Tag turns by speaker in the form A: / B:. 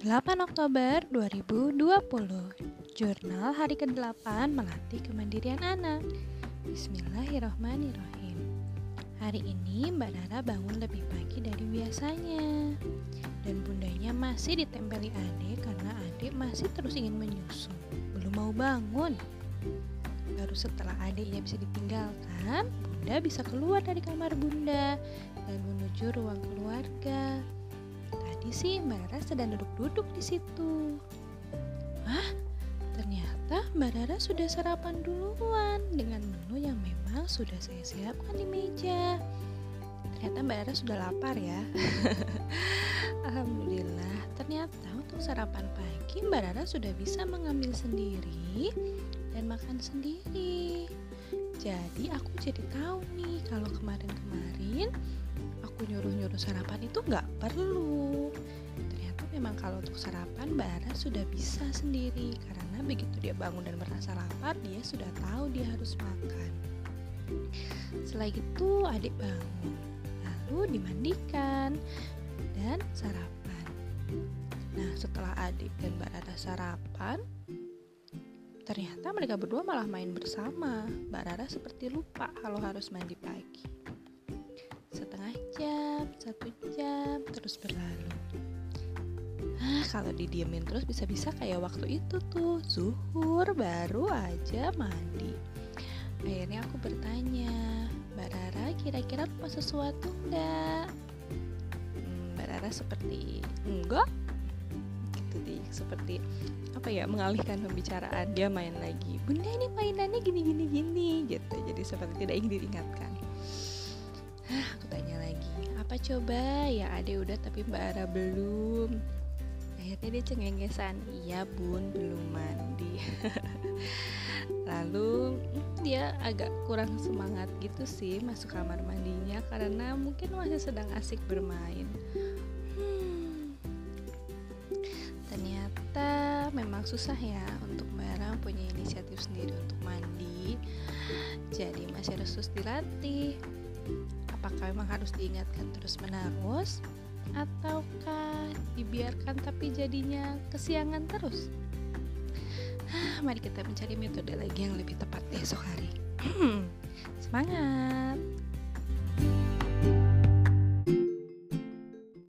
A: 8 Oktober 2020 Jurnal hari ke-8 melatih kemandirian anak Bismillahirrohmanirrohim Hari ini Mbak Dara bangun lebih pagi dari biasanya. Dan bundanya masih ditempeli adik karena adik masih terus ingin menyusu Belum mau bangun. Baru setelah adiknya bisa ditinggalkan Bunda bisa keluar dari kamar bunda Dan menuju ruang keluarga Tadi sih Mbak Rara sedang duduk-duduk di situ. Hah? Ternyata Mbak Rara sudah sarapan duluan dengan menu yang memang sudah saya siapkan di meja. Ternyata Mbak Rara sudah lapar ya. Alhamdulillah, ternyata untuk sarapan pagi Mbak Rara sudah bisa mengambil sendiri dan makan sendiri. Jadi aku jadi tahu nih kalau kemarin-kemarin aku nyuruh-nyuruh sarapan itu nggak perlu. Memang kalau untuk sarapan Mbak Ara sudah bisa sendiri karena begitu dia bangun dan merasa lapar dia sudah tahu dia harus makan. Setelah itu adik bangun, lalu dimandikan dan sarapan. Nah setelah adik dan Mbak Rara sarapan, Ternyata mereka berdua malah main bersama. Mbak Rara seperti lupa kalau harus mandi pagi. Setengah jam, satu jam, terus berlalu. Ah, kalau didiemin terus bisa-bisa kayak waktu itu tuh, zuhur baru aja mandi. Akhirnya aku bertanya, Mbak Rara kira-kira lupa sesuatu enggak? Hmm, Mbak Rara seperti enggak. Gitu deh seperti apa ya mengalihkan pembicaraan. Dia main lagi bunda ini mainannya gini gini gini gitu. Jadi seperti tidak ingin diingatkan. Hah, aku tanya lagi apa coba? Ya ade udah tapi mbak Ara belum akhirnya dia cengengesan. Iya bun belum mandi. Lalu dia agak kurang semangat gitu sih masuk kamar mandinya karena mungkin masih sedang asik bermain. Memang susah ya untuk Mbak punya inisiatif sendiri untuk mandi. Jadi masih harus dilatih. Apakah memang harus diingatkan terus menerus ataukah dibiarkan tapi jadinya kesiangan terus. Mari kita mencari metode lagi yang lebih tepat besok hari. Semangat